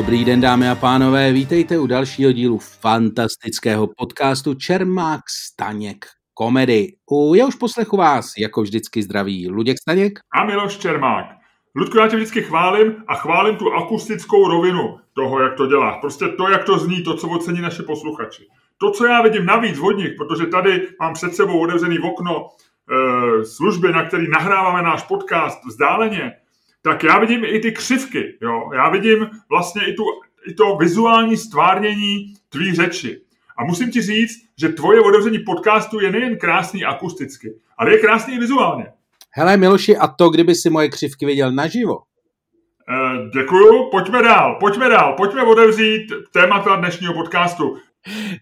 Dobrý den, dámy a pánové, vítejte u dalšího dílu fantastického podcastu Čermák Staněk komedy. U jehož poslechu vás, jako vždycky zdraví Luděk Staněk a Miloš Čermák. Ludku, já tě vždycky chválím a chválím tu akustickou rovinu toho, jak to děláš. Prostě to, jak to zní, to, co ocení naše posluchači. To, co já vidím navíc od nich, protože tady mám před sebou otevřený okno e, služby, na který nahráváme náš podcast vzdáleně, tak já vidím i ty křivky. Jo? Já vidím vlastně i, tu, i to vizuální stvárnění tvý řeči. A musím ti říct, že tvoje otevření podcastu je nejen krásný akusticky, ale je krásný i vizuálně. Hele Miloši, a to, kdyby si moje křivky viděl naživo? E, děkuju, pojďme dál, pojďme dál, pojďme otevřít témata dnešního podcastu.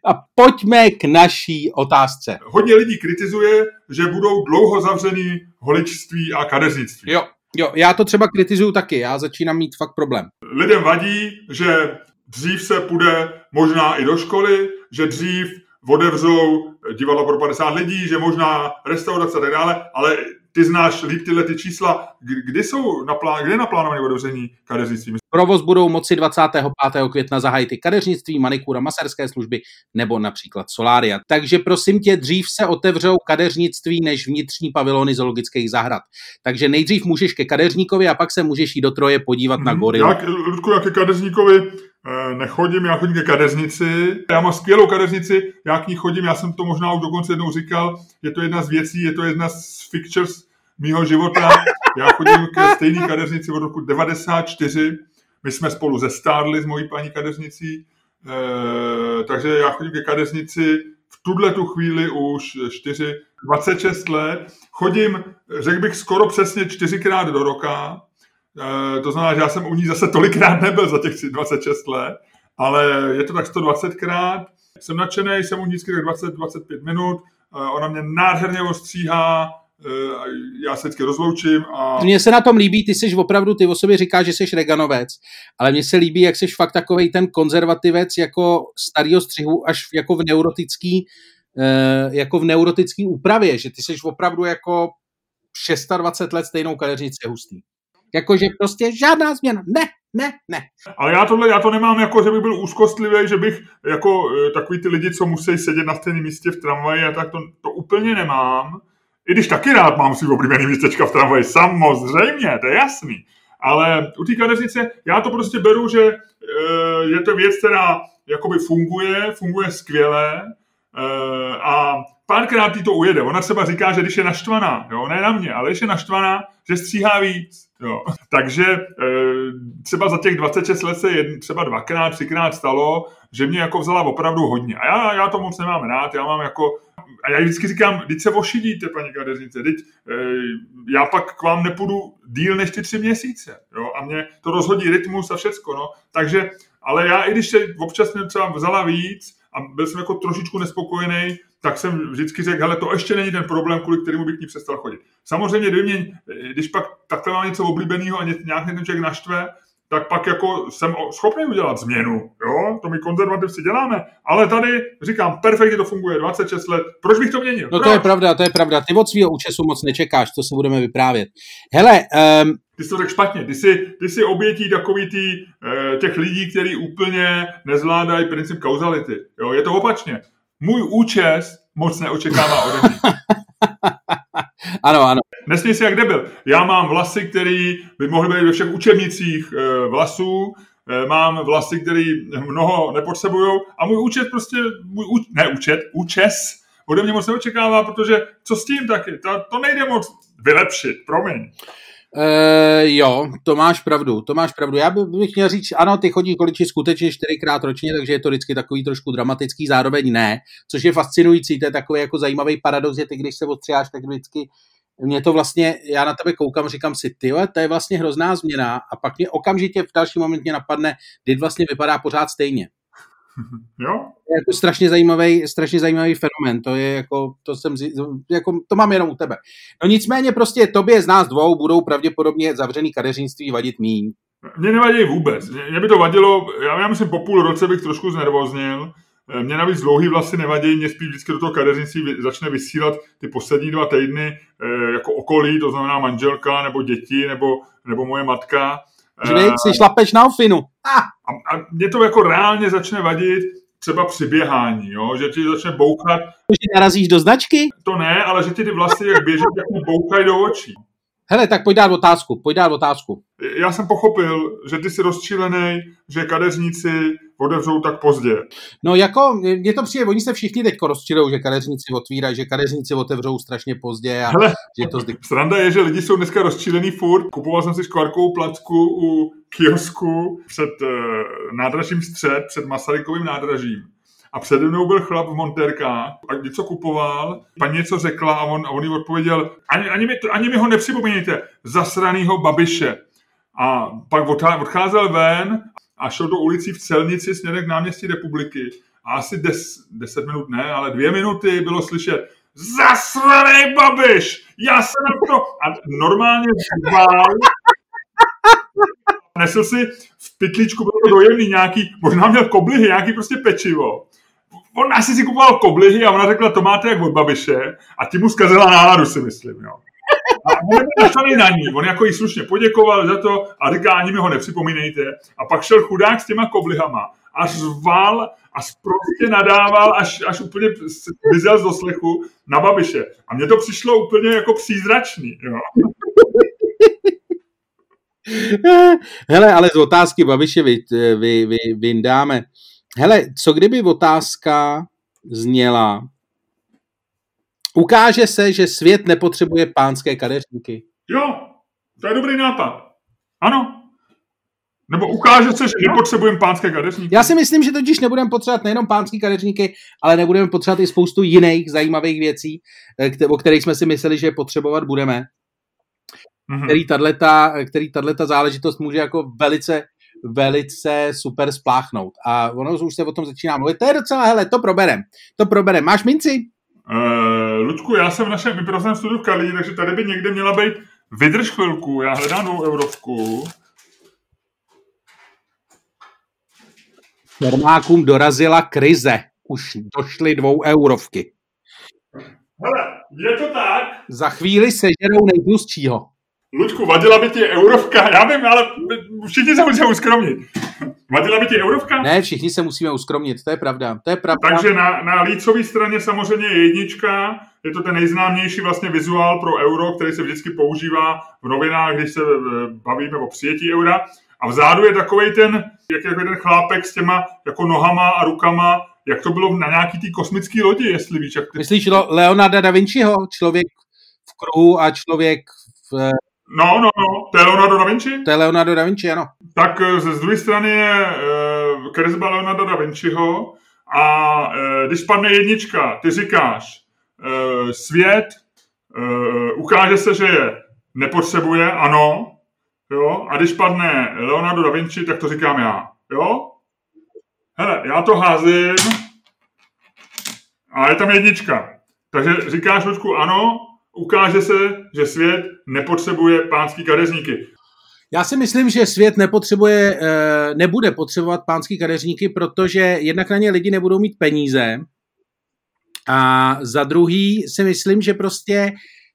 A pojďme k naší otázce. Hodně lidí kritizuje, že budou dlouho zavřený holičství a kadeřnictví. Jo, jo, já to třeba kritizuju taky, já začínám mít fakt problém. Lidem vadí, že dřív se půjde možná i do školy, že dřív odevřou divadla pro 50 lidí, že možná restaurace a tak dále, ale ty znáš líp tyhle ty čísla. Kdy jsou naplán, kdy je naplánované otevření kadeřnictví? Provoz budou moci 25. května zahájit i kadeřnictví, manikura, maserské služby nebo například solária. Takže prosím tě, dřív se otevřou kadeřnictví než vnitřní pavilony zoologických zahrad. Takže nejdřív můžeš ke kadeřníkovi a pak se můžeš jít do Troje podívat hmm, na gory. Já, Ludku, já ke kadeřníkovi eh, nechodím, já chodím ke kadeřnici. Já mám skvělou kadeřnici, já k ní chodím, já jsem to možná už dokonce jednou říkal, je to jedna z věcí, je to jedna z pictures mýho života. Já chodím ke stejné kadeřnici od roku 94. My jsme spolu zestárli s mojí paní kadeřnicí, e, takže já chodím ke kadeřnici v tuhle tu chvíli už 4, 26 let. Chodím, řekl bych, skoro přesně čtyřikrát do roka. E, to znamená, že já jsem u ní zase tolikrát nebyl za těch 26 let, ale je to tak 120krát. Jsem nadšený, jsem u ní vždycky tak 20-25 minut. E, ona mě nádherně ostříhá, já se vždycky rozloučím. A... Mně se na tom líbí, ty jsi opravdu, ty o sobě říkáš, že jsi reganovec, ale mně se líbí, jak jsi fakt takový ten konzervativec jako starýho střihu až jako v neurotický, eh, jako v neurotický úpravě, že ty jsi opravdu jako 26 let stejnou kadeřnici hustý. Jakože prostě žádná změna. Ne, ne, ne. Ale já tohle, já to nemám jako, že bych byl úzkostlivý, že bych jako eh, takový ty lidi, co musí sedět na stejném místě v tramvaji a tak to, to úplně nemám. I když taky rád mám si oblíbený místečka v tramvaji, samozřejmě, to je jasný. Ale u té kadeřnice já to prostě beru, že e, je to věc, která jakoby funguje, funguje skvěle e, a párkrát jí to ujede. Ona třeba říká, že když je naštvaná, jo, ne na mě, ale když je naštvaná, že stříhá víc. Jo. Takže e, třeba za těch 26 let se jedn, třeba dvakrát, třikrát stalo, že mě jako vzala opravdu hodně. A já, já to moc nemám rád, já mám jako a já vždycky říkám, teď se ošidíte, paní kadeřnice, teď e, já pak k vám nepůjdu díl než ty tři měsíce, jo, a mě to rozhodí rytmus a všecko, no, takže, ale já i když se občas mě třeba vzala víc a byl jsem jako trošičku nespokojený, tak jsem vždycky řekl, hele, to ještě není ten problém, kvůli kterému bych k ní přestal chodit. Samozřejmě, když pak takhle mám něco oblíbeného a nějak ten člověk naštve, tak pak jako jsem schopný udělat změnu. Jo? To my konzervativci děláme. Ale tady říkám, perfektně to funguje, 26 let. Proč bych to měnil? No Proč? to je pravda, to je pravda. Ty od svého účesu moc nečekáš, to se budeme vyprávět. Hele, um... Ty jsi to řekl špatně. Ty jsi, ty jsi obětí takový tý, eh, těch lidí, kteří úplně nezvládají princip kauzality. Jo? Je to opačně. Můj účes moc neočekává ode mě. ano, ano. Nesmí si jak debil. Já mám vlasy, které by mohly být ve všech učebnicích e, vlasů, e, mám vlasy, které mnoho nepotřebují a můj účet prostě, můj úč, ne účet, účes ode mě moc neočekává, protože co s tím taky? To, to nejde moc vylepšit, promiň. Uh, jo, to máš pravdu, to máš pravdu. Já bych měl říct, ano, ty chodí količi skutečně čtyřikrát ročně, takže je to vždycky takový trošku dramatický, zároveň ne, což je fascinující, to je takový jako zajímavý paradox, že ty, když se ostřiháš, tak vždycky mě to vlastně, já na tebe koukám, říkám si, ty to je vlastně hrozná změna a pak mě okamžitě v další moment mě napadne, kdy vlastně vypadá pořád stejně. Jo? Je jako strašně zajímavý, strašně zajímavý fenomén, to je jako, to jsem, jako, to mám jenom u tebe. No nicméně prostě tobě z nás dvou budou pravděpodobně zavřený kadeřnictví vadit míň. Mně nevadí vůbec. Mě by to vadilo, já, já myslím po půl roce bych trošku znervoznil, mě navíc dlouhý vlasy nevadí, mě spíš vždycky do toho kadeřnictví začne vysílat ty poslední dva týdny eh, jako okolí, to znamená manželka, nebo děti, nebo, nebo moje matka. Že si šlapeš na ofinu. A, a mě to jako reálně začne vadit třeba při běhání, jo? že ti začne bouchat. Že narazíš do značky? To ne, ale že ti ty vlasy, jak běží, tak mi bouchají do očí. Hele, tak pojď dát otázku, pojď dát otázku. Já jsem pochopil, že ty jsi rozčílený, že kadeřníci otevřou tak pozdě. No jako, mně to přijde, oni se všichni teď rozčilou, že kadeřníci otvírají, že kadeřníci otevřou strašně pozdě a Hele, že to zdy... Sranda je, že lidi jsou dneska rozčílený furt. Kupoval jsem si škvarkovou placku u kiosku před uh, nádražím střed, před Masarykovým nádražím. A přede mnou byl chlap v monterkách a něco kupoval, paní něco řekla a on, a on jí odpověděl, ani, ani, mi, to, ani mi ho nepřipomínějte, zasranýho babiše. A pak odcházel ven a šel do ulicí v Celnici směrem k náměstí republiky. A asi des, deset minut ne, ale dvě minuty bylo slyšet zasraný babiš, já se na to... A normálně zvál, nesl si v pytlíčku, bylo to dojemný nějaký, možná měl koblihy, nějaký prostě pečivo. On asi si kupoval koblihy a ona řekla, to máte jak od babiše a ti mu zkazila náladu, si myslím, jo. On byl na ní, on jako jí slušně poděkoval za to a říká, ani mi ho nepřipomínejte. A pak šel chudák s těma koblihama a řval a prostě nadával, až, až úplně vyzel z doslechu na babiše. A mně to přišlo úplně jako přízračný. Jo. Hele, ale z otázky Babiše vy, vy, vy, vyndáme. Hele, co kdyby otázka zněla, ukáže se, že svět nepotřebuje pánské kadeřníky. Jo, to je dobrý nápad. Ano. Nebo ukáže se, že nepotřebujeme pánské kadeřníky. Já si myslím, že totiž nebudeme potřebovat nejenom pánské kadeřníky, ale nebudeme potřebovat i spoustu jiných zajímavých věcí, eh, o kterých jsme si mysleli, že potřebovat budeme mm-hmm. který tato, který tato záležitost může jako velice velice super spláchnout. A ono už se o tom začíná mluvit. To je docela, hele, to proberem. To proberem. Máš minci? Uh, Ludku, já jsem v našem myprosném studiu v Kalí, takže tady by někde měla být Vydrž chvilku, já hledám novou eurovku. Firmákům dorazila krize. Už došly dvou eurovky. Hele, je to tak? Za chvíli sežerou nejtlustšího. Luďku, vadila by ti eurovka? Já vím, ale všichni se musí uskromnit. Vadila by ti eurovka? Ne, všichni se musíme uskromnit, to je pravda. To je pravda. Takže na, na lícové straně samozřejmě je jednička, je to ten nejznámější vlastně vizuál pro euro, který se vždycky používá v novinách, když se eh, bavíme o přijetí eura. A vzadu je takový ten, jak jako ten chlápek s těma jako nohama a rukama, jak to bylo na nějaký té kosmické lodi, jestli víš. Jak ty... Myslíš Leonarda da Vinciho? Člověk v kruhu a člověk v No, no, no, to je Leonardo da Vinci? To je Leonardo da Vinci, ano. Tak eh, ze z druhé strany je uh, kresba Leonardo da Vinciho a uh, když padne jednička, ty říkáš, uh, svět uh, ukáže se, že je nepotřebuje, ano, jo, a když padne Leonardo da Vinci, tak to říkám já, jo? Hele, já to házím a je tam jednička. Takže říkáš, Lučku, ano, ukáže se, že svět nepotřebuje pánský kadeřníky. Já si myslím, že svět nepotřebuje, eh, nebude potřebovat pánský kadeřníky, protože jednak na ně lidi nebudou mít peníze a za druhý si myslím, že prostě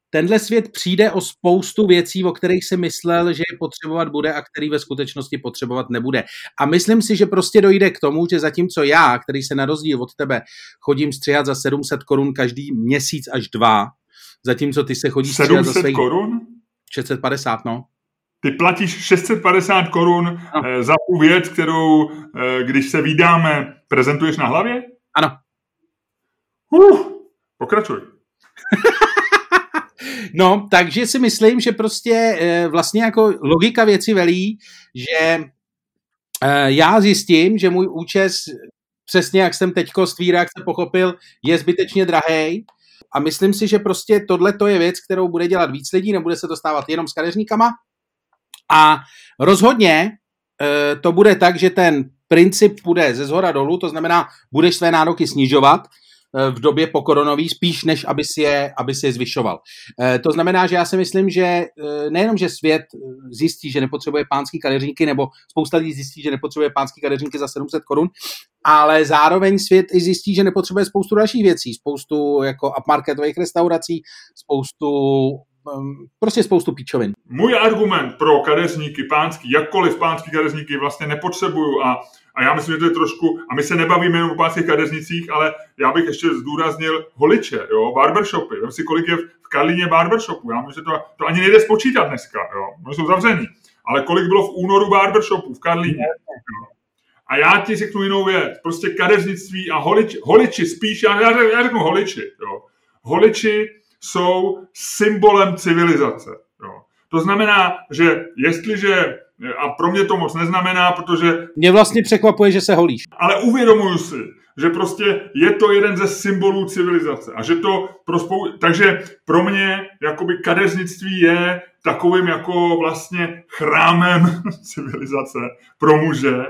tenhle svět přijde o spoustu věcí, o kterých si myslel, že je potřebovat bude a který ve skutečnosti potřebovat nebude. A myslím si, že prostě dojde k tomu, že zatímco já, který se na rozdíl od tebe chodím stříhat za 700 korun každý měsíc až dva, Zatímco ty se chodíš 700 za svých... korun? 650, no. Ty platíš 650 korun no. Za tu věc, kterou, eh, když se vydáme, prezentuješ na hlavě? Ano. Uh, pokračuj. no, takže si myslím, že prostě eh, vlastně jako logika věci velí, že já zjistím, že můj účes, přesně jak jsem teďko z tvý reakce pochopil, je zbytečně drahý a myslím si, že prostě tohle to je věc, kterou bude dělat víc lidí, nebude se to stávat jenom s kadeřníkama. A rozhodně e, to bude tak, že ten princip bude ze zhora dolů, to znamená, budeš své nároky snižovat, v době pokoronový, spíš než aby si je, aby si je zvyšoval. E, to znamená, že já si myslím, že e, nejenom, že svět zjistí, že nepotřebuje pánský kadeřníky, nebo spousta lidí zjistí, že nepotřebuje pánský kadeřníky za 700 korun, ale zároveň svět i zjistí, že nepotřebuje spoustu dalších věcí, spoustu jako upmarketových restaurací, spoustu prostě spoustu píčovin. Můj argument pro kadeřníky pánský, jakkoliv pánský kadeřníky vlastně nepotřebuju a, a já myslím, že to je trošku, a my se nebavíme jen o pánských kadeřnicích, ale já bych ještě zdůraznil holiče, jo, barbershopy. Vem si, kolik je v Karlíně barbershopů. Já myslím, že to, to ani nejde spočítat dneska, jo. Oni jsou zavření. Ale kolik bylo v únoru barbershopů v Karlíně. A já ti řeknu jinou věc. Prostě kadeřnictví a holiči, holiči spíš, já, já řeknu holiči, jo. Holiči jsou symbolem civilizace. Jo. To znamená, že jestliže, a pro mě to moc neznamená, protože... Mě vlastně překvapuje, že se holíš. Ale uvědomuju si, že prostě je to jeden ze symbolů civilizace. A že to pro spou... Takže pro mě jakoby kadeřnictví je takovým jako vlastně chrámem civilizace pro muže.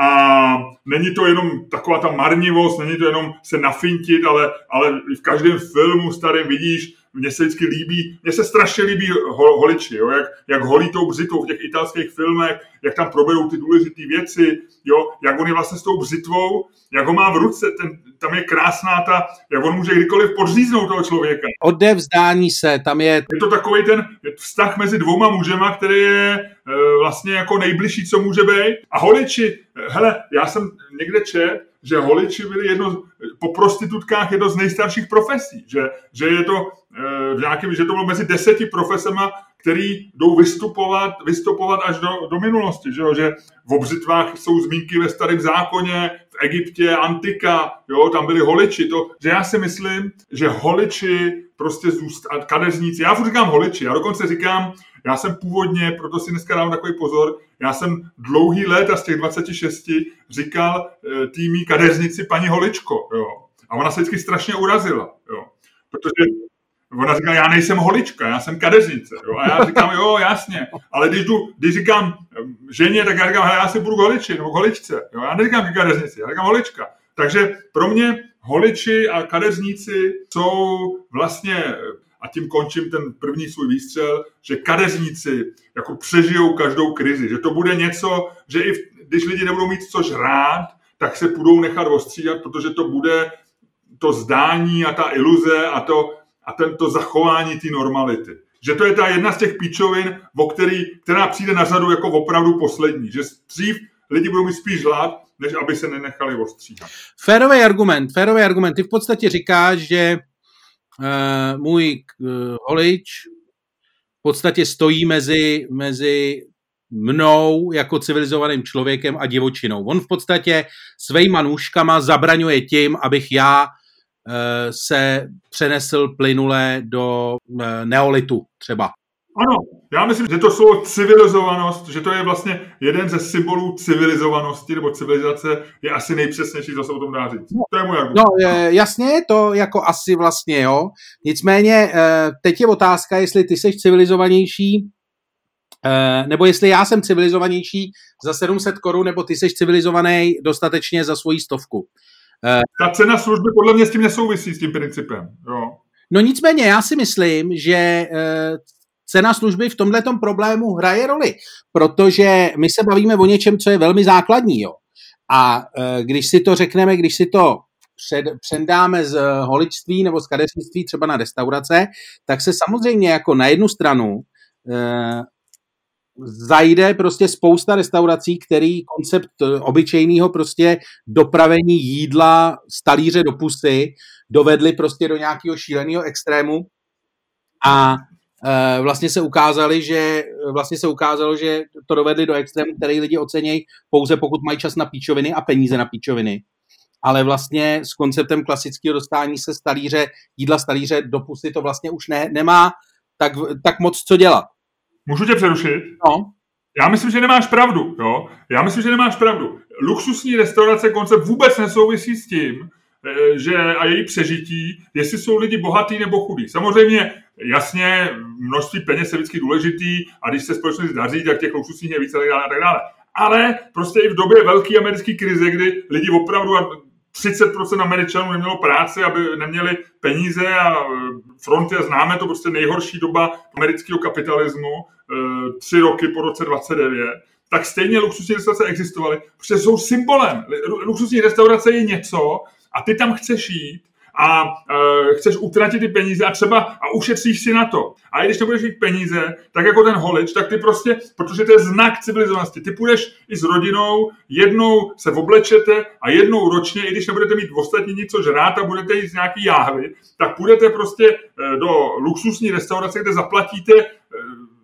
A není to jenom taková ta marnivost, není to jenom se nafintit, ale, ale v každém filmu starém vidíš, mně se vždycky líbí, mně se strašně líbí ho, holiči, jo, jak, jak holí tou břitvou v těch italských filmech, jak tam proberou ty důležité věci, jo, jak on je vlastně s tou břitvou, jak ho má v ruce, ten, tam je krásná ta, jak on může kdykoliv podříznout toho člověka. Odevzdání se, tam je... Je to takový ten vztah mezi dvouma mužema, který je e, vlastně jako nejbližší, co může být. A holiči, hele, já jsem někde čet, že holiči byli jedno, po prostitutkách jedno z nejstarších profesí, že, že je to v nějakém, že to bylo mezi deseti profesema, který jdou vystupovat, vystupovat až do, do minulosti, že, jo? že v obřitvách jsou zmínky ve starém zákoně, v Egyptě, antika, jo, tam byli holiči, to, že já si myslím, že holiči prostě zůstat, kadeřníci, já furt říkám holiči, já dokonce říkám, já jsem původně, proto si dneska dám takový pozor, já jsem dlouhý let a z těch 26 říkal e, týmí kadeřnici paní Holičko, jo. A ona se vždycky strašně urazila, jo. Protože Ona říká, já nejsem holička, já jsem kadeřnice. Jo? A já říkám, jo, jasně. Ale když, jdu, když říkám ženě, tak já říkám, já si budu holiči nebo holičce. Jo? Já neříkám kadeřnici, já říkám holička. Takže pro mě holiči a kadeřníci jsou vlastně, a tím končím ten první svůj výstřel, že kadeřníci jako přežijou každou krizi. Že to bude něco, že i když lidi nebudou mít co žrát, tak se budou nechat ostřídat, protože to bude to zdání a ta iluze a to, a tento zachování té normality. Že to je ta jedna z těch píčovin, o který, která přijde na řadu jako opravdu poslední. Že dřív lidi budou mít spíš hlad, než aby se nenechali ostříhat. Férový argument, férový argument. Ty v podstatě říkáš, že uh, můj uh, holič v podstatě stojí mezi, mezi mnou jako civilizovaným člověkem a divočinou. On v podstatě svýma nůžkama zabraňuje tím, abych já se přenesl plynule do eh, neolitu třeba. Ano, já myslím, že to slovo civilizovanost, že to je vlastně jeden ze symbolů civilizovanosti nebo civilizace, je asi nejpřesnější, co se o tom dá říct. To je můj argument. No, jasně, to jako asi vlastně, jo. Nicméně, eh, teď je otázka, jestli ty jsi civilizovanější, nebo jestli já jsem civilizovanější za 700 korun, nebo ty jsi civilizovaný dostatečně za svoji stovku. Ta cena služby podle mě s tím nesouvisí, s tím principem. Jo. No nicméně, já si myslím, že eh, cena služby v tomhle problému hraje roli, protože my se bavíme o něčem, co je velmi základní. Jo. A eh, když si to řekneme, když si to před, předáme z holičství nebo z kadeřnictví třeba na restaurace, tak se samozřejmě jako na jednu stranu eh, zajde prostě spousta restaurací, který koncept eh, obyčejného prostě dopravení jídla z talíře do pusy dovedli prostě do nějakého šíleného extrému a e, vlastně se ukázali, že vlastně se ukázalo, že to dovedli do extrému, který lidi ocenějí pouze pokud mají čas na píčoviny a peníze na píčoviny. Ale vlastně s konceptem klasického dostání se z talíře, jídla z talíře do pusy to vlastně už ne, nemá tak, tak moc co dělat. Můžu tě přerušit? No. Já myslím, že nemáš pravdu. Jo? Já myslím, že nemáš pravdu. Luxusní restaurace koncept vůbec nesouvisí s tím, eh, že a její přežití, jestli jsou lidi bohatý nebo chudí. Samozřejmě, jasně, množství peněz je vždycky důležitý a když se společnost daří, tak těch luxusních je více a tak dále. Ale prostě i v době velké americké krize, kdy lidi opravdu 30% Američanů nemělo práci, aby neměli peníze a fronty a známe to prostě nejhorší doba amerického kapitalismu, tři roky po roce 29, tak stejně luxusní restaurace existovaly, protože jsou symbolem. Luxusní restaurace je něco a ty tam chceš jít a e, chceš utratit ty peníze a třeba a ušetříš si na to. A i když nebudeš mít peníze, tak jako ten holič, tak ty prostě, protože to je znak civilizovanosti, ty půjdeš i s rodinou, jednou se oblečete a jednou ročně, i když nebudete mít ostatní nic co žrát a budete jít z nějaký jáhvy, tak půjdete prostě e, do luxusní restaurace, kde zaplatíte e,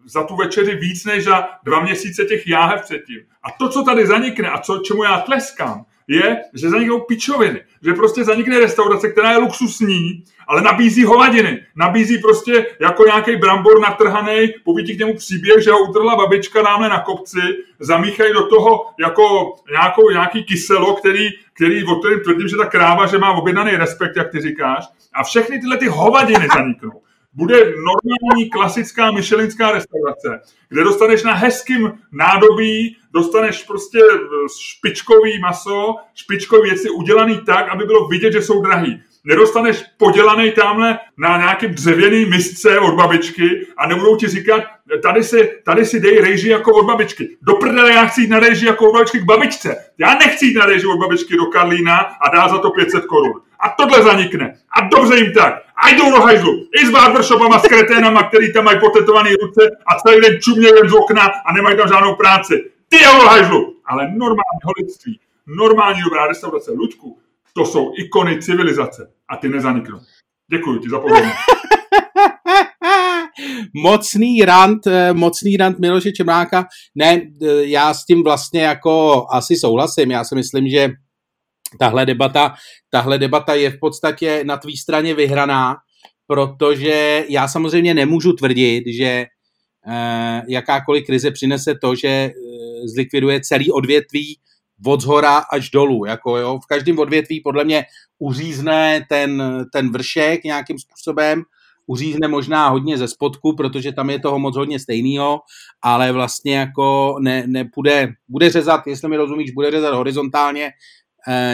za tu večeři víc než za dva měsíce těch jáhev předtím. A to, co tady zanikne a co, čemu já tleskám, je, že zaniknou pičoviny. Že prostě zanikne restaurace, která je luxusní, ale nabízí hovadiny. Nabízí prostě jako nějaký brambor natrhaný, povídí k němu příběh, že ho utrhla babička námhle na kopci, zamíchají do toho jako nějakou, nějaký kyselo, který, který, o kterém tvrdím, že ta kráva, že má objednaný respekt, jak ty říkáš. A všechny tyhle ty hovadiny zaniknou bude normální klasická myšelinská restaurace, kde dostaneš na hezkým nádobí, dostaneš prostě eh, špičkový maso, špičkový věci udělaný tak, aby bylo vidět, že jsou drahý. Nedostaneš podělaný tamhle na nějakém dřevěný misce od babičky a nebudou ti říkat, tady si, tady si dej rejži jako od babičky. Do prdele já chci jít na rejži jako od babičky k babičce. Já nechci jít na rejži od babičky do Karlína a dá za to 500 korun. A tohle zanikne. A dobře jim tak. A jdou do hajzlu. I s barbershopama, s kreténama, který tam mají potetované ruce a celý den čumějí z okna a nemají tam žádnou práci. Ty jo do hajzlu. Ale normální holictví, normální dobrá restaurace, Ludku, to jsou ikony civilizace a ty nezaniknou. Děkuji ti za pozornost. mocný rant, eh, mocný rant Miloše Čemáka. Ne, eh, já s tím vlastně jako asi souhlasím. Já si myslím, že tahle debata, tahle debata je v podstatě na tvý straně vyhraná, protože já samozřejmě nemůžu tvrdit, že eh, jakákoliv krize přinese to, že zlikviduje celý odvětví od zhora až dolů. Jako, jo. V každém odvětví podle mě uřízne ten, ten vršek nějakým způsobem, uřízne možná hodně ze spodku, protože tam je toho moc hodně stejného, ale vlastně jako ne, nepůjde, bude řezat, jestli mi rozumíš, bude řezat horizontálně,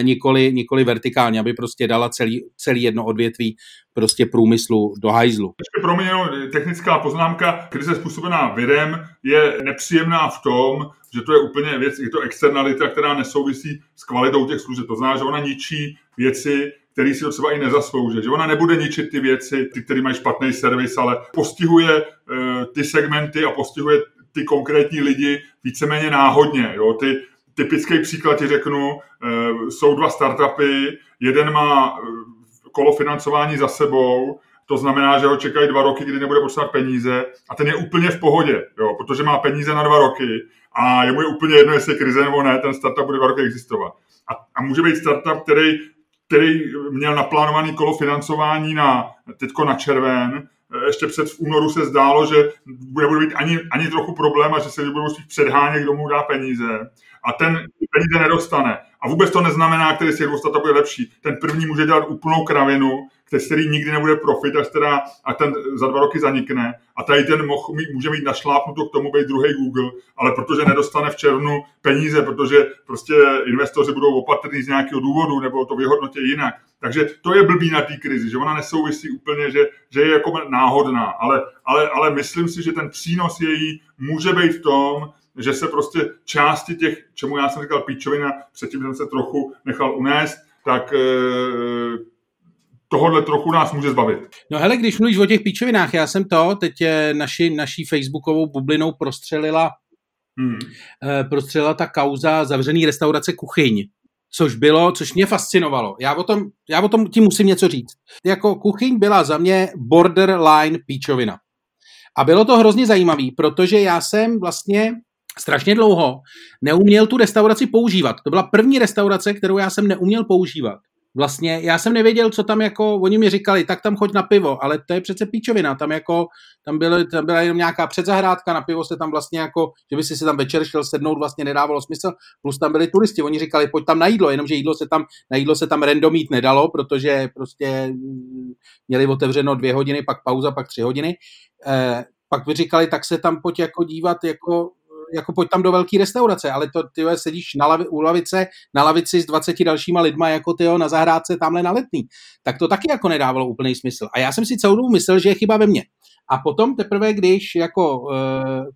nikoli, nikoli vertikálně, aby prostě dala celý, celý jedno odvětví prostě průmyslu do hajzlu. Pro mě technická poznámka, krize způsobená virem je nepříjemná v tom, že to je úplně věc, je to externalita, která nesouvisí s kvalitou těch služeb. To znamená, že ona ničí věci, který si to třeba i nezaslouží. Že ona nebude ničit ty věci, ty, které mají špatný servis, ale postihuje uh, ty segmenty a postihuje ty konkrétní lidi víceméně náhodně. Jo? Ty, typický příklad ti řeknu, uh, jsou dva startupy, jeden má uh, kolo financování za sebou, to znamená, že ho čekají dva roky, kdy nebude potřebovat peníze a ten je úplně v pohodě, jo, protože má peníze na dva roky a je mu je úplně jedno, jestli je krize nebo ne, ten startup bude dva roky existovat. A, a může být startup, který který měl naplánovaný kolo financování na, teďko na červen, ještě před v únoru se zdálo, že nebude být ani, ani trochu problém a že se budou spíš předhánět, kdo mu dá peníze. A ten peníze nedostane. A vůbec to neznamená, který si dostat, bude lepší. Ten první může dělat úplnou kravinu, který nikdy nebude profit, až, teda, a ten za dva roky zanikne. A tady ten moh, může mít našlápnuto k tomu být druhý Google, ale protože nedostane v červnu peníze, protože prostě investoři budou opatrní z nějakého důvodu nebo to vyhodnotí jinak. Takže to je blbý na té krizi, že ona nesouvisí úplně, že, že je jako náhodná, ale, ale, ale myslím si, že ten přínos její může být v tom, že se prostě části těch, čemu já jsem říkal píčovina, předtím jsem se trochu nechal unést, tak eh, tohle trochu nás může zbavit. No hele, když mluvíš o těch píčovinách, já jsem to teď naši, naší facebookovou bublinou prostřelila hmm. Eh, prostřelila ta kauza zavřený restaurace kuchyň, což bylo, což mě fascinovalo. Já o tom, já o tom ti musím něco říct. Jako kuchyň byla za mě borderline píčovina. A bylo to hrozně zajímavé, protože já jsem vlastně strašně dlouho neuměl tu restauraci používat. To byla první restaurace, kterou já jsem neuměl používat. Vlastně já jsem nevěděl, co tam jako, oni mi říkali, tak tam choď na pivo, ale to je přece píčovina, tam jako, tam, byly, tam byla jenom nějaká předzahrádka, na pivo se tam vlastně jako, že by si si tam večer šel sednout, vlastně nedávalo smysl, plus tam byli turisti, oni říkali, pojď tam na jídlo, jenomže jídlo se tam, na jídlo se tam random mít nedalo, protože prostě mm, měli otevřeno dvě hodiny, pak pauza, pak tři hodiny, eh, pak by říkali, tak se tam pojď jako dívat, jako jako pojď tam do velké restaurace, ale to ty sedíš na lavi, u lavice, na lavici s 20 dalšíma lidma, jako ty na zahrádce tamhle na letný. Tak to taky jako nedávalo úplný smysl. A já jsem si celou dobu myslel, že je chyba ve mně. A potom teprve, když jako uh,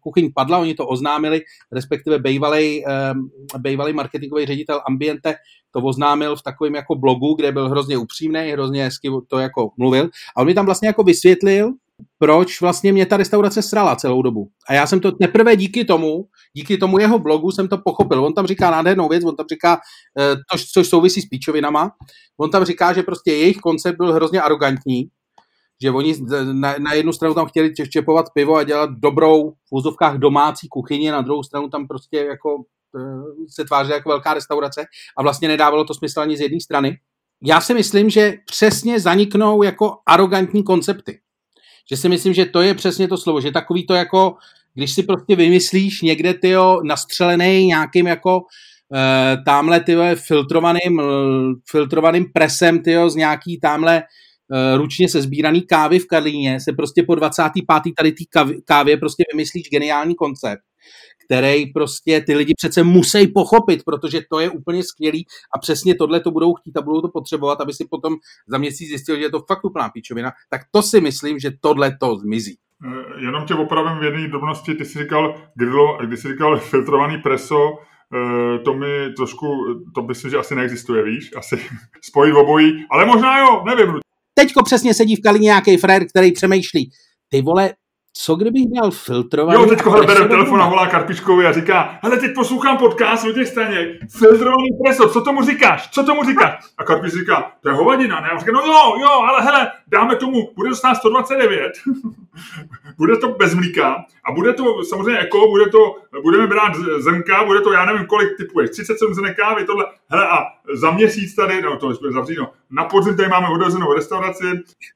kuchyň padla, oni to oznámili, respektive bývalý, uh, bývalý marketingový ředitel Ambiente to oznámil v takovém jako blogu, kde byl hrozně upřímný, hrozně hezky to jako mluvil. A on mi tam vlastně jako vysvětlil, proč vlastně mě ta restaurace srala celou dobu. A já jsem to teprve díky tomu, díky tomu jeho blogu jsem to pochopil. On tam říká nádhernou věc, on tam říká, eh, to, což souvisí s píčovinama, on tam říká, že prostě jejich koncept byl hrozně arrogantní, že oni na, na jednu stranu tam chtěli čepovat pivo a dělat dobrou v úzovkách domácí kuchyni, na druhou stranu tam prostě jako eh, se tvářila jako velká restaurace a vlastně nedávalo to smysl ani z jedné strany. Já si myslím, že přesně zaniknou jako arrogantní koncepty. Že si myslím, že to je přesně to slovo, že takový to jako, když si prostě vymyslíš někde tyjo, nastřelený nějakým jako e, tamhle tyjo, filtrovaným, filtrovaným presem tyjo, z nějaký tamhle e, ručně se sbíraný kávy v Karlíně se prostě po 25. tady té kávě prostě vymyslíš geniální koncept který prostě ty lidi přece musí pochopit, protože to je úplně skvělý a přesně tohle to budou chtít a budou to potřebovat, aby si potom za měsíc zjistil, že je to fakt úplná píčovina, tak to si myslím, že tohle to zmizí. Eh, jenom tě opravím v jedné drobnosti, ty jsi říkal grillo, když jsi říkal filtrovaný preso, eh, to mi trošku, to myslím, že asi neexistuje, víš, asi spojit obojí, ale možná jo, nevím. Teďko přesně sedí v Kalině nějaký frér, který přemýšlí, ty vole, co kdybych měl filtrovaný... Jo, teďko bere telefon a volá Karpičkovi a říká, hele, teď poslouchám podcast o těch staněk, filtrovaný preso, co tomu říkáš, co tomu říkáš? A Karpič říká, to je hovadina, ne? A říká, no jo, jo, ale hele, dáme tomu, bude to stát 129, bude to bez mlíka a bude to samozřejmě eko, bude to, budeme brát zrnka, bude to, já nevím, kolik typuješ, 37 zrnek kávy, tohle, hele, a za měsíc tady, no to bude zavřít, no, na podzim tady máme otevřenou restauraci.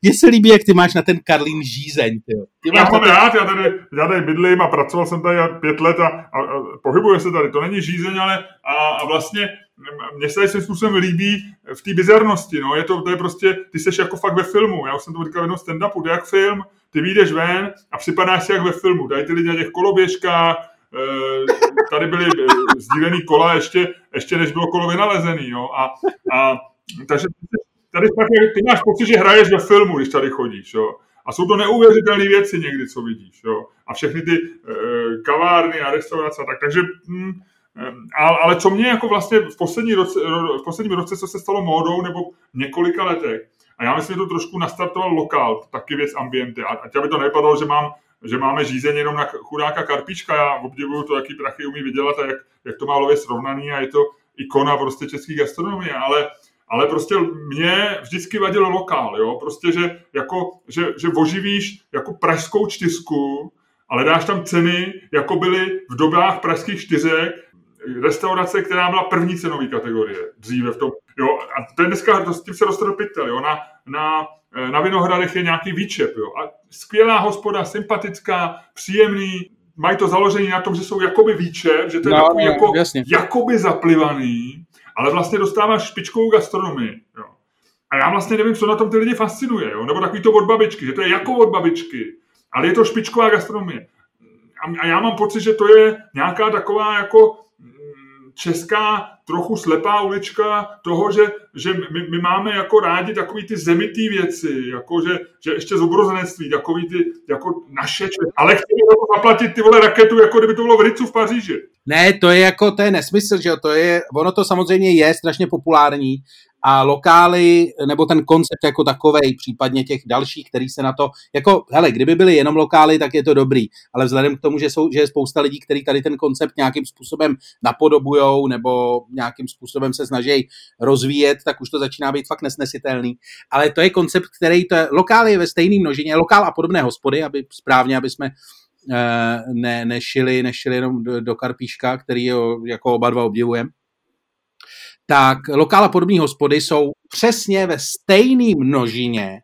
Mně se líbí, jak ty máš na ten Karlín žízeň, ty. ty já mám rád, já tady, já tady bydlím a pracoval jsem tady pět let a, a, a pohybuje se tady, to není žízeň, ale a, a vlastně mně se svým způsobem líbí v té bizarnosti, no, je to, to je prostě, ty seš jako fakt ve filmu, já už jsem to říkal v jednom stand-upu, to je jak film, ty vyjdeš ven a připadáš si jak ve filmu, tady ty lidi na těch koloběžkách, eh, tady byly eh, sdílený kola ještě, ještě než bylo kolo vynalezený, jo, a, a takže tady fakt, ty máš pocit, že hraješ ve filmu, když tady chodíš, jo. A jsou to neuvěřitelné věci někdy, co vidíš, jo. A všechny ty e, kavárny a restaurace a tak. Takže hm, ale co mě jako vlastně v, poslední roce, v posledním roce, co se stalo módou, nebo několika letech, a já myslím, že to trošku nastartoval lokál, taky věc ambienty. A, a aby to nepadlo, že mám že máme řízení jenom na chudáka Karpička, já obdivuju to, jaký prachy umí vydělat a jak, jak to má lově srovnaný a je to ikona prostě české gastronomie, ale, ale prostě mě vždycky vadil lokál, jo, prostě, že, jako, že, že oživíš jako pražskou čtyřku, ale dáš tam ceny, jako byly v dobách pražských čtyřek, restaurace, která byla první cenové kategorie dříve v tom. Jo, a to je dneska, to s tím se dostane pytel, jo, na, na, na Vinohradech je nějaký výčep, jo, a skvělá hospoda, sympatická, příjemný, mají to založení na tom, že jsou jakoby výčep, že to je no, takový no, jako, jakoby zaplivaný, ale vlastně dostáváš špičkovou gastronomii, jo. A já vlastně nevím, co na tom ty lidi fascinuje, jo? nebo takový to od babičky, že to je jako od babičky, ale je to špičková gastronomie. A já mám pocit, že to je nějaká taková jako česká trochu slepá ulička toho, že, že my, my máme jako rádi takový ty zemitý věci, jako že, že ještě z obrozenectví, takový ty jako naše, ale chceme zaplatit ty vole raketu, jako kdyby to bylo v Ricu v Paříži. Ne, to je jako, to je nesmysl, že jo, to je, ono to samozřejmě je strašně populární, a lokály, nebo ten koncept jako takovej, případně těch dalších, který se na to, jako, hele, kdyby byly jenom lokály, tak je to dobrý, ale vzhledem k tomu, že, jsou, že je spousta lidí, kteří tady ten koncept nějakým způsobem napodobujou nebo nějakým způsobem se snaží rozvíjet, tak už to začíná být fakt nesnesitelný. Ale to je koncept, který to je, lokál je ve stejné množině, lokál a podobné hospody, aby správně, aby jsme eh, ne, nešili, nešili jenom do, do Karpíška, který jako oba dva obdivujeme tak lokál a podobné hospody jsou přesně ve stejné množině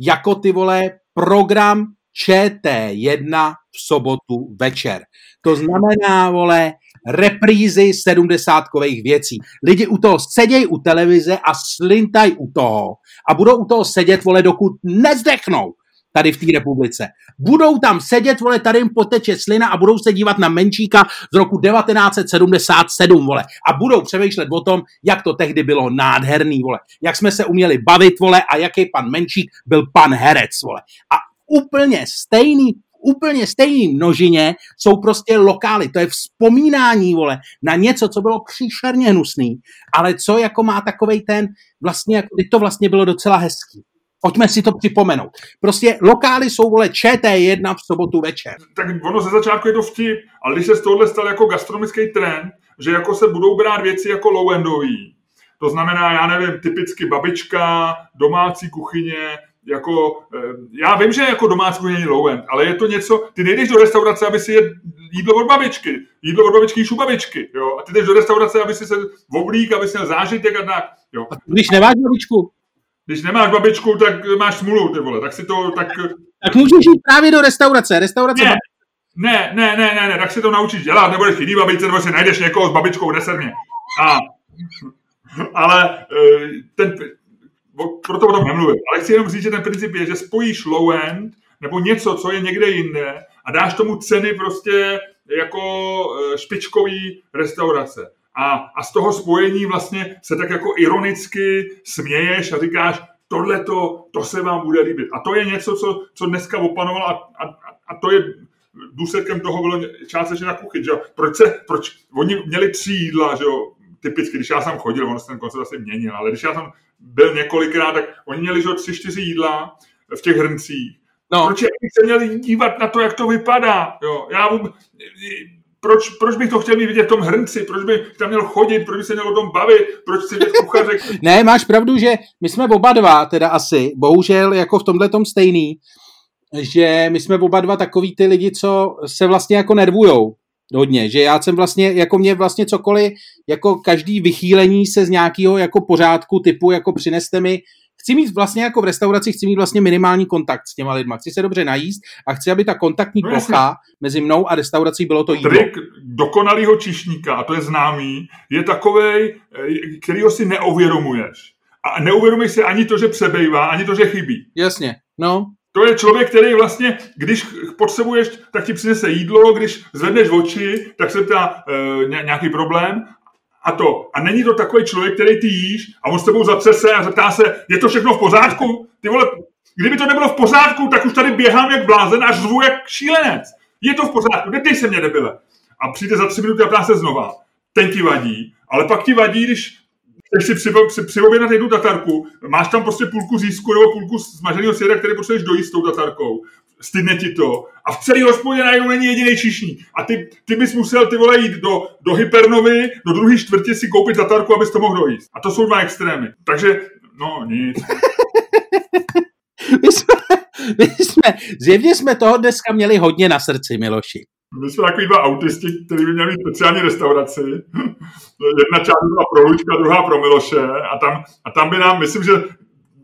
jako ty vole program ČT1 v sobotu večer. To znamená, vole, reprízy sedmdesátkových věcí. Lidi u toho sedějí u televize a slintají u toho a budou u toho sedět, vole, dokud nezdechnou. Tady v té republice. Budou tam sedět, vole, tady jim poteče slina a budou se dívat na Menčíka z roku 1977, vole. A budou přemýšlet o tom, jak to tehdy bylo nádherný, vole. Jak jsme se uměli bavit, vole, a jaký pan Menčík byl pan herec, vole. A úplně stejný úplně stejný množině jsou prostě lokály. To je vzpomínání, vole, na něco, co bylo příšerně hnusný, ale co jako má takovej ten, vlastně, jako, to vlastně bylo docela hezký. Pojďme si to připomenout. Prostě lokály jsou, vole, ČT1 v sobotu večer. Tak ono ze začátku je to vtip, ale když se z tohohle stal jako gastronomický trend, že jako se budou brát věci jako low-endový, to znamená, já nevím, typicky babička, domácí kuchyně, jako, eh, já vím, že jako domácí není low end, ale je to něco, ty nejdeš do restaurace, aby si jedl jídlo od babičky, jídlo od babičky jíš u babičky, jo, a ty jdeš do restaurace, aby si se oblík, aby si měl zážitek a tak, jo. A když nemáš babičku? Když nemáš babičku, tak máš smůlu, ty vole, tak si to, tak... Tak můžeš jít právě do restaurace, restaurace... Ne, ne, ne, ne, ne, ne, tak si to naučíš dělat, nebudeš chytý babičce, nebo si najdeš někoho s babičkou deserně. A, ale eh, ten, proto o tom nemluvím. Ale chci jenom říct, že ten princip je, že spojíš low end nebo něco, co je někde jinde a dáš tomu ceny prostě jako e, špičkový restaurace. A, a z toho spojení vlastně se tak jako ironicky směješ a říkáš, tohle to se vám bude líbit. A to je něco, co, co dneska opanovalo a, a, a to je důsledkem toho bylo částečně na kuchyň, že jo? Proč, se, proč oni měli tři jídla, že jo? Typicky, když já jsem chodil, ono se ten koncept asi měnil, ale když já jsem byl několikrát, tak oni měli že tři, čtyři jídla v těch hrncích. No. Proč se měli dívat na to, jak to vypadá? Jo, já vůbec, proč, proč bych to chtěl mít vidět v tom hrnci, proč bych tam měl chodit, proč bych se měl o tom bavit, proč si vidět kuchaře. ne, máš pravdu, že my jsme oba dva, teda asi, bohužel jako v tomhle tom stejný, že my jsme oba dva takový ty lidi, co se vlastně jako nervujou hodně, že já jsem vlastně, jako mě vlastně cokoliv, jako každý vychýlení se z nějakého jako pořádku typu, jako přineste mi, chci mít vlastně jako v restauraci, chci mít vlastně minimální kontakt s těma lidma, chci se dobře najíst a chci, aby ta kontaktní no, plocha mezi mnou a restaurací bylo to jídlo. Trik dokonalého čišníka, a to je známý, je takovej, eh, kterýho si neuvědomuješ. A neuvědomuješ si ani to, že přebejvá, ani to, že chybí. Jasně, no. To je člověk, který vlastně, když potřebuješ, tak ti přinese jídlo, když zvedneš oči, tak se ptá e, nějaký problém a to. A není to takový člověk, který ty jíš a on s tebou zatřese a zeptá se, je to všechno v pořádku? Ty vole, kdyby to nebylo v pořádku, tak už tady běhám jak blázen až zvu jak šílenec. Je to v pořádku, nedej se mě, debile. A přijde za tři minuty a ptá se znova. Ten ti vadí, ale pak ti vadí, když chceš si při, při, přiobědnat jednu tatarku, máš tam prostě půlku řízku nebo půlku smaženého syra, který potřebuješ dojíst s tou tatarkou, stydne ti to a v celé hospodě najednou není jediný čišní. A ty, ty bys musel ty vole jít do, do Hypernovy, do druhé čtvrtě si koupit tatarku, abys to mohl dojíst. A to jsou dva extrémy. Takže, no nic. my, jsme, my jsme, zjevně jsme toho dneska měli hodně na srdci, Miloši. My jsme takový dva autisti, kteří by měli speciální restauraci. Jedna část byla pro Luďka, druhá pro Miloše. A tam, a tam by nám, myslím, že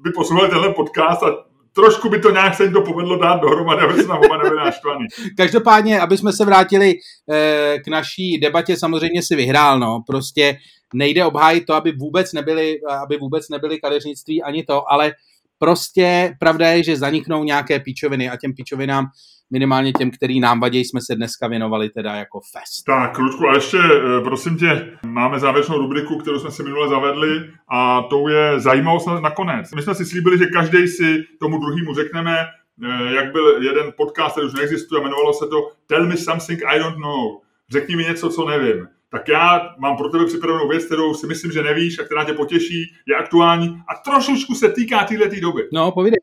by poslouchali tenhle podcast a trošku by to nějak se jim to povedlo dát dohromady, aby nám oba nebyli naštvaný. Každopádně, aby jsme se vrátili eh, k naší debatě, samozřejmě si vyhrál, no. Prostě nejde obhájit to, aby vůbec nebyly, aby vůbec nebyly kadeřnictví ani to, ale prostě pravda je, že zaniknou nějaké píčoviny a těm píčovinám minimálně těm, který nám vadí, jsme se dneska věnovali teda jako fest. Tak, Ludku, a ještě, eh, prosím tě, máme závěrečnou rubriku, kterou jsme si minule zavedli a to je zajímavost nakonec. My jsme si slíbili, že každý si tomu druhému řekneme, eh, jak byl jeden podcast, který už neexistuje, jmenovalo se to Tell me something I don't know. Řekni mi něco, co nevím. Tak já mám pro tebe připravenou věc, kterou si myslím, že nevíš a která tě potěší, je aktuální a trošičku se týká této doby. No, povídej.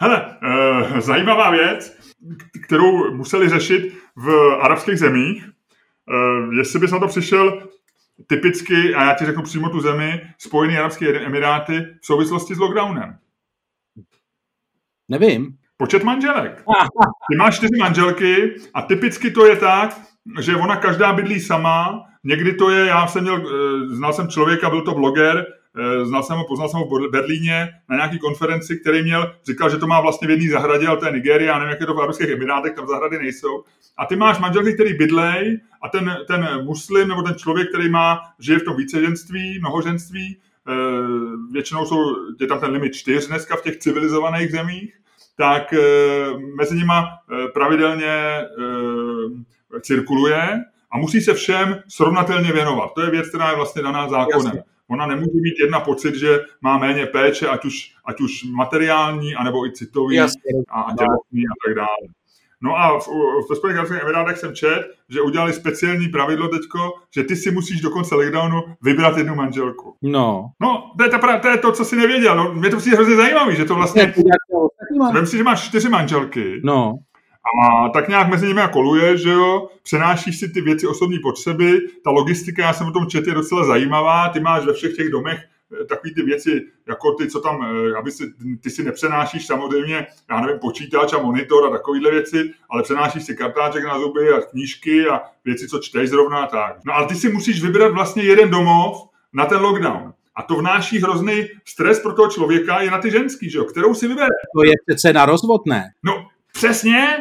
Hele, uh, zajímavá věc kterou museli řešit v arabských zemích. Eh, jestli bys na to přišel typicky, a já ti řeknu přímo tu zemi, Spojené arabské emiráty v souvislosti s lockdownem. Nevím. Počet manželek. Ty máš čtyři manželky a typicky to je tak, že ona každá bydlí sama. Někdy to je, já jsem měl, eh, znal jsem člověka, byl to bloger, znal jsem ho, poznal jsem ho v Berlíně na nějaký konferenci, který měl, říkal, že to má vlastně v jedné zahradě, ale to je Nigeria, nevím, jak je to v Arabských Emirátech, tam zahrady nejsou. A ty máš manželky, který bydlej a ten, ten muslim nebo ten člověk, který má, žije v tom víceženství, mnohoženství, eh, většinou jsou, je tam ten limit čtyř dneska v těch civilizovaných zemích, tak mezi nima pravidelně cirkuluje a musí se všem srovnatelně věnovat. To je věc, která je vlastně daná zákonem. Jasně. Ona nemůže mít jedna pocit, že má méně péče, ať už, ať už materiální, anebo i citový Jasně. a, a tělesný a tak dále. No a v, v Spojených Arabských Emirátech jsem čet, že udělali speciální pravidlo teďko, že ty si musíš do konce lockdownu vybrat jednu manželku. No. No, to je, ta, to, je to, co si nevěděl. No, mě to přijde hrozně zajímavé, že to vlastně... Vem si, že máš čtyři manželky. No. A tak nějak mezi nimi koluje, že jo, přenášíš si ty věci osobní potřeby, ta logistika, já jsem o tom čet, je docela zajímavá, ty máš ve všech těch domech eh, takové ty věci, jako ty, co tam, eh, aby si, ty si nepřenášíš samozřejmě, já nevím, počítač a monitor a takovéhle věci, ale přenášíš si kartáček na zuby a knížky a věci, co čteš zrovna tak. No ale ty si musíš vybrat vlastně jeden domov na ten lockdown. A to vnáší hrozný stres pro toho člověka i na ty ženský, že jo, kterou si vybere. To je přece na rozvod, ne? No, přesně,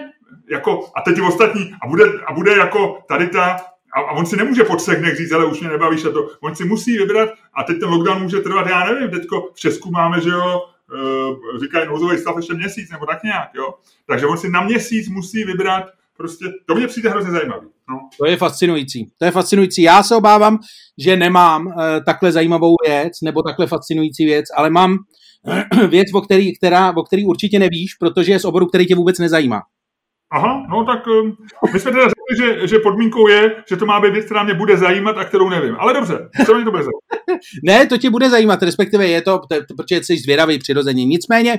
jako, a teď ostatní, a bude, a bude jako tady ta, a, a on si nemůže po třech dnech říct, ale už mě nebavíš a to, on si musí vybrat a teď ten lockdown může trvat, já nevím, teďko v Česku máme, že jo, uh, říkají nouzový stav ještě měsíc nebo tak nějak, jo. Takže on si na měsíc musí vybrat prostě, to mě přijde hrozně zajímavý. No. To je fascinující. To je fascinující. Já se obávám, že nemám uh, takhle zajímavou věc nebo takhle fascinující věc, ale mám věc, o který, která, o který určitě nevíš, protože je z oboru, který tě vůbec nezajímá. Aha, no tak um, my jsme teda řekli, že, že podmínkou je, že to má být věc, která mě bude zajímat a kterou nevím. Ale dobře, co mě to bude zajímat? ne, to tě bude zajímat, respektive je to, protože jsi zvědavý přirozeně. Nicméně,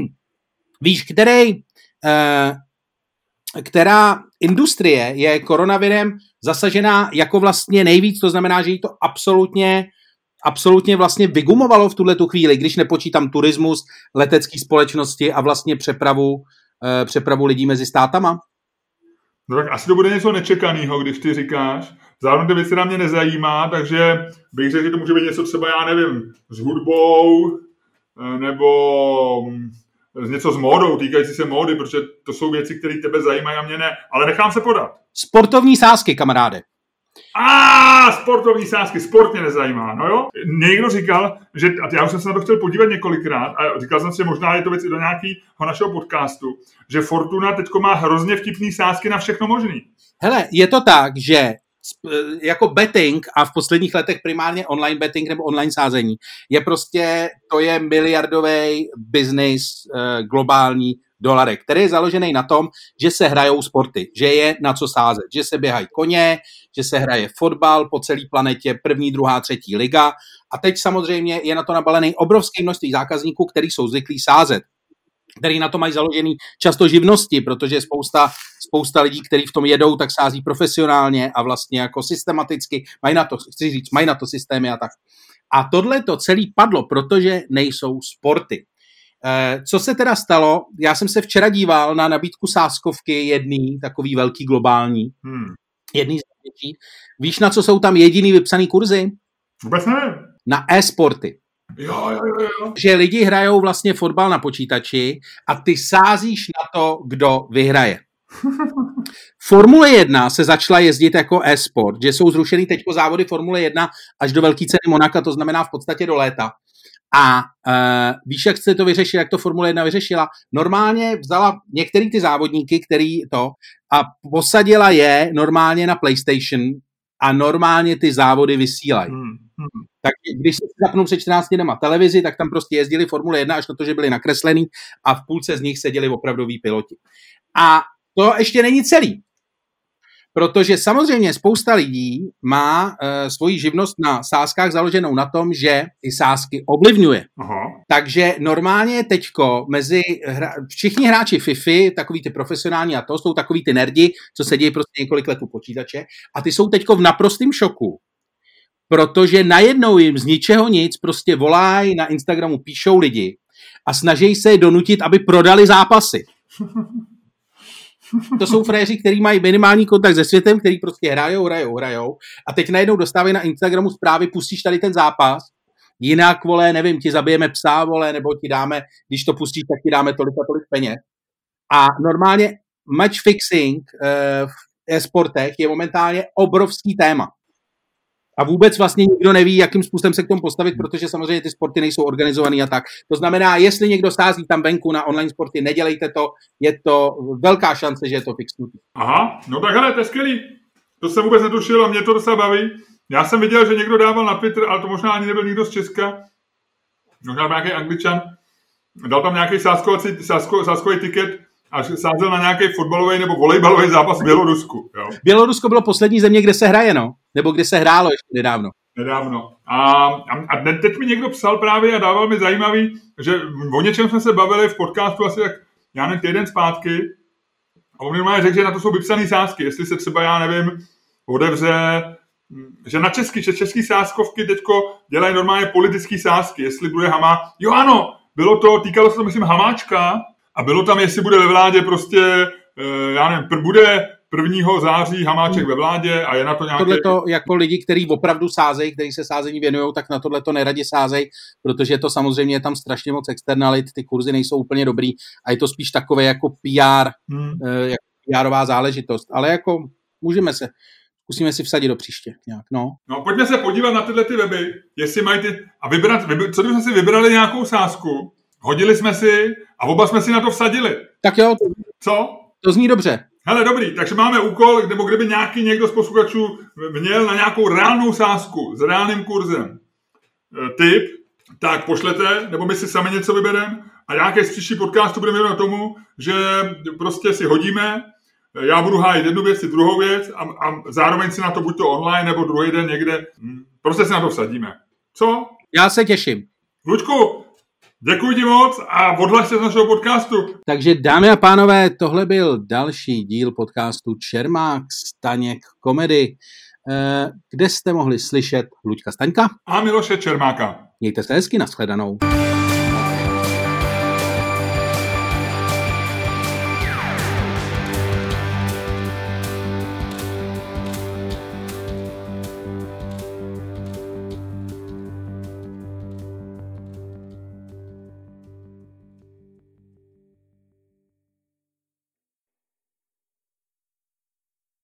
víš, který, uh, která industrie je koronavirem zasažená jako vlastně nejvíc, to znamená, že jí to absolutně absolutně vlastně vygumovalo v tuhle tu chvíli, když nepočítám turismus, letecké společnosti a vlastně přepravu Eh, přepravu lidí mezi státama? No tak asi to bude něco nečekaného, když ty říkáš. Zároveň to věci na mě nezajímá, takže bych řekl, že to může být něco třeba, já nevím, s hudbou, eh, nebo mm, něco s módou, týkající se módy, protože to jsou věci, které tebe zajímají a mě ne, ale nechám se podat. Sportovní sázky, kamaráde. A sportovní sázky, sport mě nezajímá, no jo. Někdo říkal, že, a já už jsem se na to chtěl podívat několikrát, a říkal jsem si, možná je to věc i do nějakého našeho podcastu, že Fortuna teďko má hrozně vtipný sázky na všechno možný. Hele, je to tak, že e, jako betting a v posledních letech primárně online betting nebo online sázení je prostě, to je miliardový biznis uh, globální dolarek, který je založený na tom, že se hrajou sporty, že je na co sázet, že se běhají koně, že se hraje fotbal po celé planetě, první, druhá, třetí liga. A teď samozřejmě je na to nabalený obrovské množství zákazníků, kteří jsou zvyklí sázet který na to mají založený často živnosti, protože spousta, spousta lidí, kteří v tom jedou, tak sází profesionálně a vlastně jako systematicky, mají na to, chci říct, mají na to systémy a tak. A tohle to celý padlo, protože nejsou sporty. Eh, co se teda stalo? Já jsem se včera díval na nabídku sáskovky jedný, takový velký globální, hmm. jedný z větší. Víš, na co jsou tam jediný vypsaný kurzy? Vůbec nevím. Na e-sporty. Jo, jo, jo, jo. Že lidi hrajou vlastně fotbal na počítači a ty sázíš na to, kdo vyhraje. Formule 1 se začala jezdit jako e-sport, že jsou zrušeny teď závody Formule 1 až do velké ceny Monaka, to znamená v podstatě do léta. A uh, víš, jak jste to vyřešili, jak to Formule 1 vyřešila? Normálně vzala některý ty závodníky, který to, a posadila je normálně na PlayStation a normálně ty závody vysílají. Hmm. Hmm. Tak když se zapnou před 14 dnema televizi, tak tam prostě jezdili Formule 1 až na to, že byli nakreslený a v půlce z nich seděli opravdoví piloti. A to ještě není celý. Protože samozřejmě spousta lidí má uh, svoji živnost na sázkách založenou na tom, že ty sázky ovlivňuje. Aha. Takže normálně teďko mezi hra, všichni hráči FIFI, takový ty profesionální a to, jsou takový ty nerdi, co sedí prostě několik let u počítače a ty jsou teďko v naprostém šoku, protože najednou jim z ničeho nic prostě volají na Instagramu, píšou lidi a snaží se je donutit, aby prodali zápasy. To jsou fréři, kteří mají minimální kontakt se světem, který prostě hrajou, hrajou, hrajou a teď najednou dostávají na Instagramu zprávy, pustíš tady ten zápas, jinak, vole, nevím, ti zabijeme psa, vole, nebo ti dáme, když to pustíš, tak ti dáme tolik a tolik peněz. A normálně match fixing uh, v e-sportech je momentálně obrovský téma. A vůbec vlastně nikdo neví, jakým způsobem se k tomu postavit, protože samozřejmě ty sporty nejsou organizované a tak. To znamená, jestli někdo sází tam venku na online sporty, nedělejte to, je to velká šance, že je to fixnutý. Aha, no tak hele, to je skvělý. To jsem vůbec netušil a mě to docela baví. Já jsem viděl, že někdo dával na Twitter, ale to možná ani nebyl nikdo z Česka, možná nějaký angličan, dal tam nějaký sázkovací, sázko, sázkový tiket a sázel na nějaký fotbalový nebo volejbalový zápas v Bělorusku. Jo. Bělorusko bylo poslední země, kde se hraje, no. Nebo kde se hrálo ještě nedávno. Nedávno. A, a teď mi někdo psal právě a dával mi zajímavý, že o něčem jsme se bavili v podcastu asi tak, já nevím, týden zpátky. A on mi řekl, že na to jsou vypsané sázky. Jestli se třeba, já nevím, odevře že na český, že český sázkovky teďko dělají normálně politické sázky, jestli bude Hamá. Jo ano, bylo to, týkalo se to, myslím, Hamáčka a bylo tam, jestli bude ve vládě prostě, eh, já nevím, bude 1. září Hamáček ve vládě a je na to nějaké... Tohle to jako lidi, kteří opravdu sázejí, kteří se sázení věnují, tak na tohle to neradi sázejí, protože to samozřejmě je tam strašně moc externalit, ty kurzy nejsou úplně dobrý a je to spíš takové jako PR, hmm. Eh, jako PRová záležitost. Ale jako můžeme se, zkusíme si vsadit do příště nějak, no. No, pojďme se podívat na tyhle ty weby, jestli mají ty, a vybrat, vybrat co kdybychom si vybrali nějakou sázku, hodili jsme si a oba jsme si na to vsadili. Tak jo. To, co? To zní dobře. Hele, dobrý, takže máme úkol, nebo kdyby nějaký někdo z posluchačů měl na nějakou reálnou sázku s reálným kurzem e, tip, tak pošlete, nebo my si sami něco vybereme a nějaké z příští podcastu budeme věnovat tomu, že prostě si hodíme já budu hájit jednu věc, druhou věc a, a zároveň si na to buď to online, nebo druhý den někde, hm, prostě si na to vsadíme. Co? Já se těším. Lučku, děkuji ti moc a odhlaš se z našeho podcastu. Takže dámy a pánové, tohle byl další díl podcastu Čermák Staněk komedy, eh, kde jste mohli slyšet Luďka Staňka a Miloše Čermáka. Mějte se hezky, nashledanou.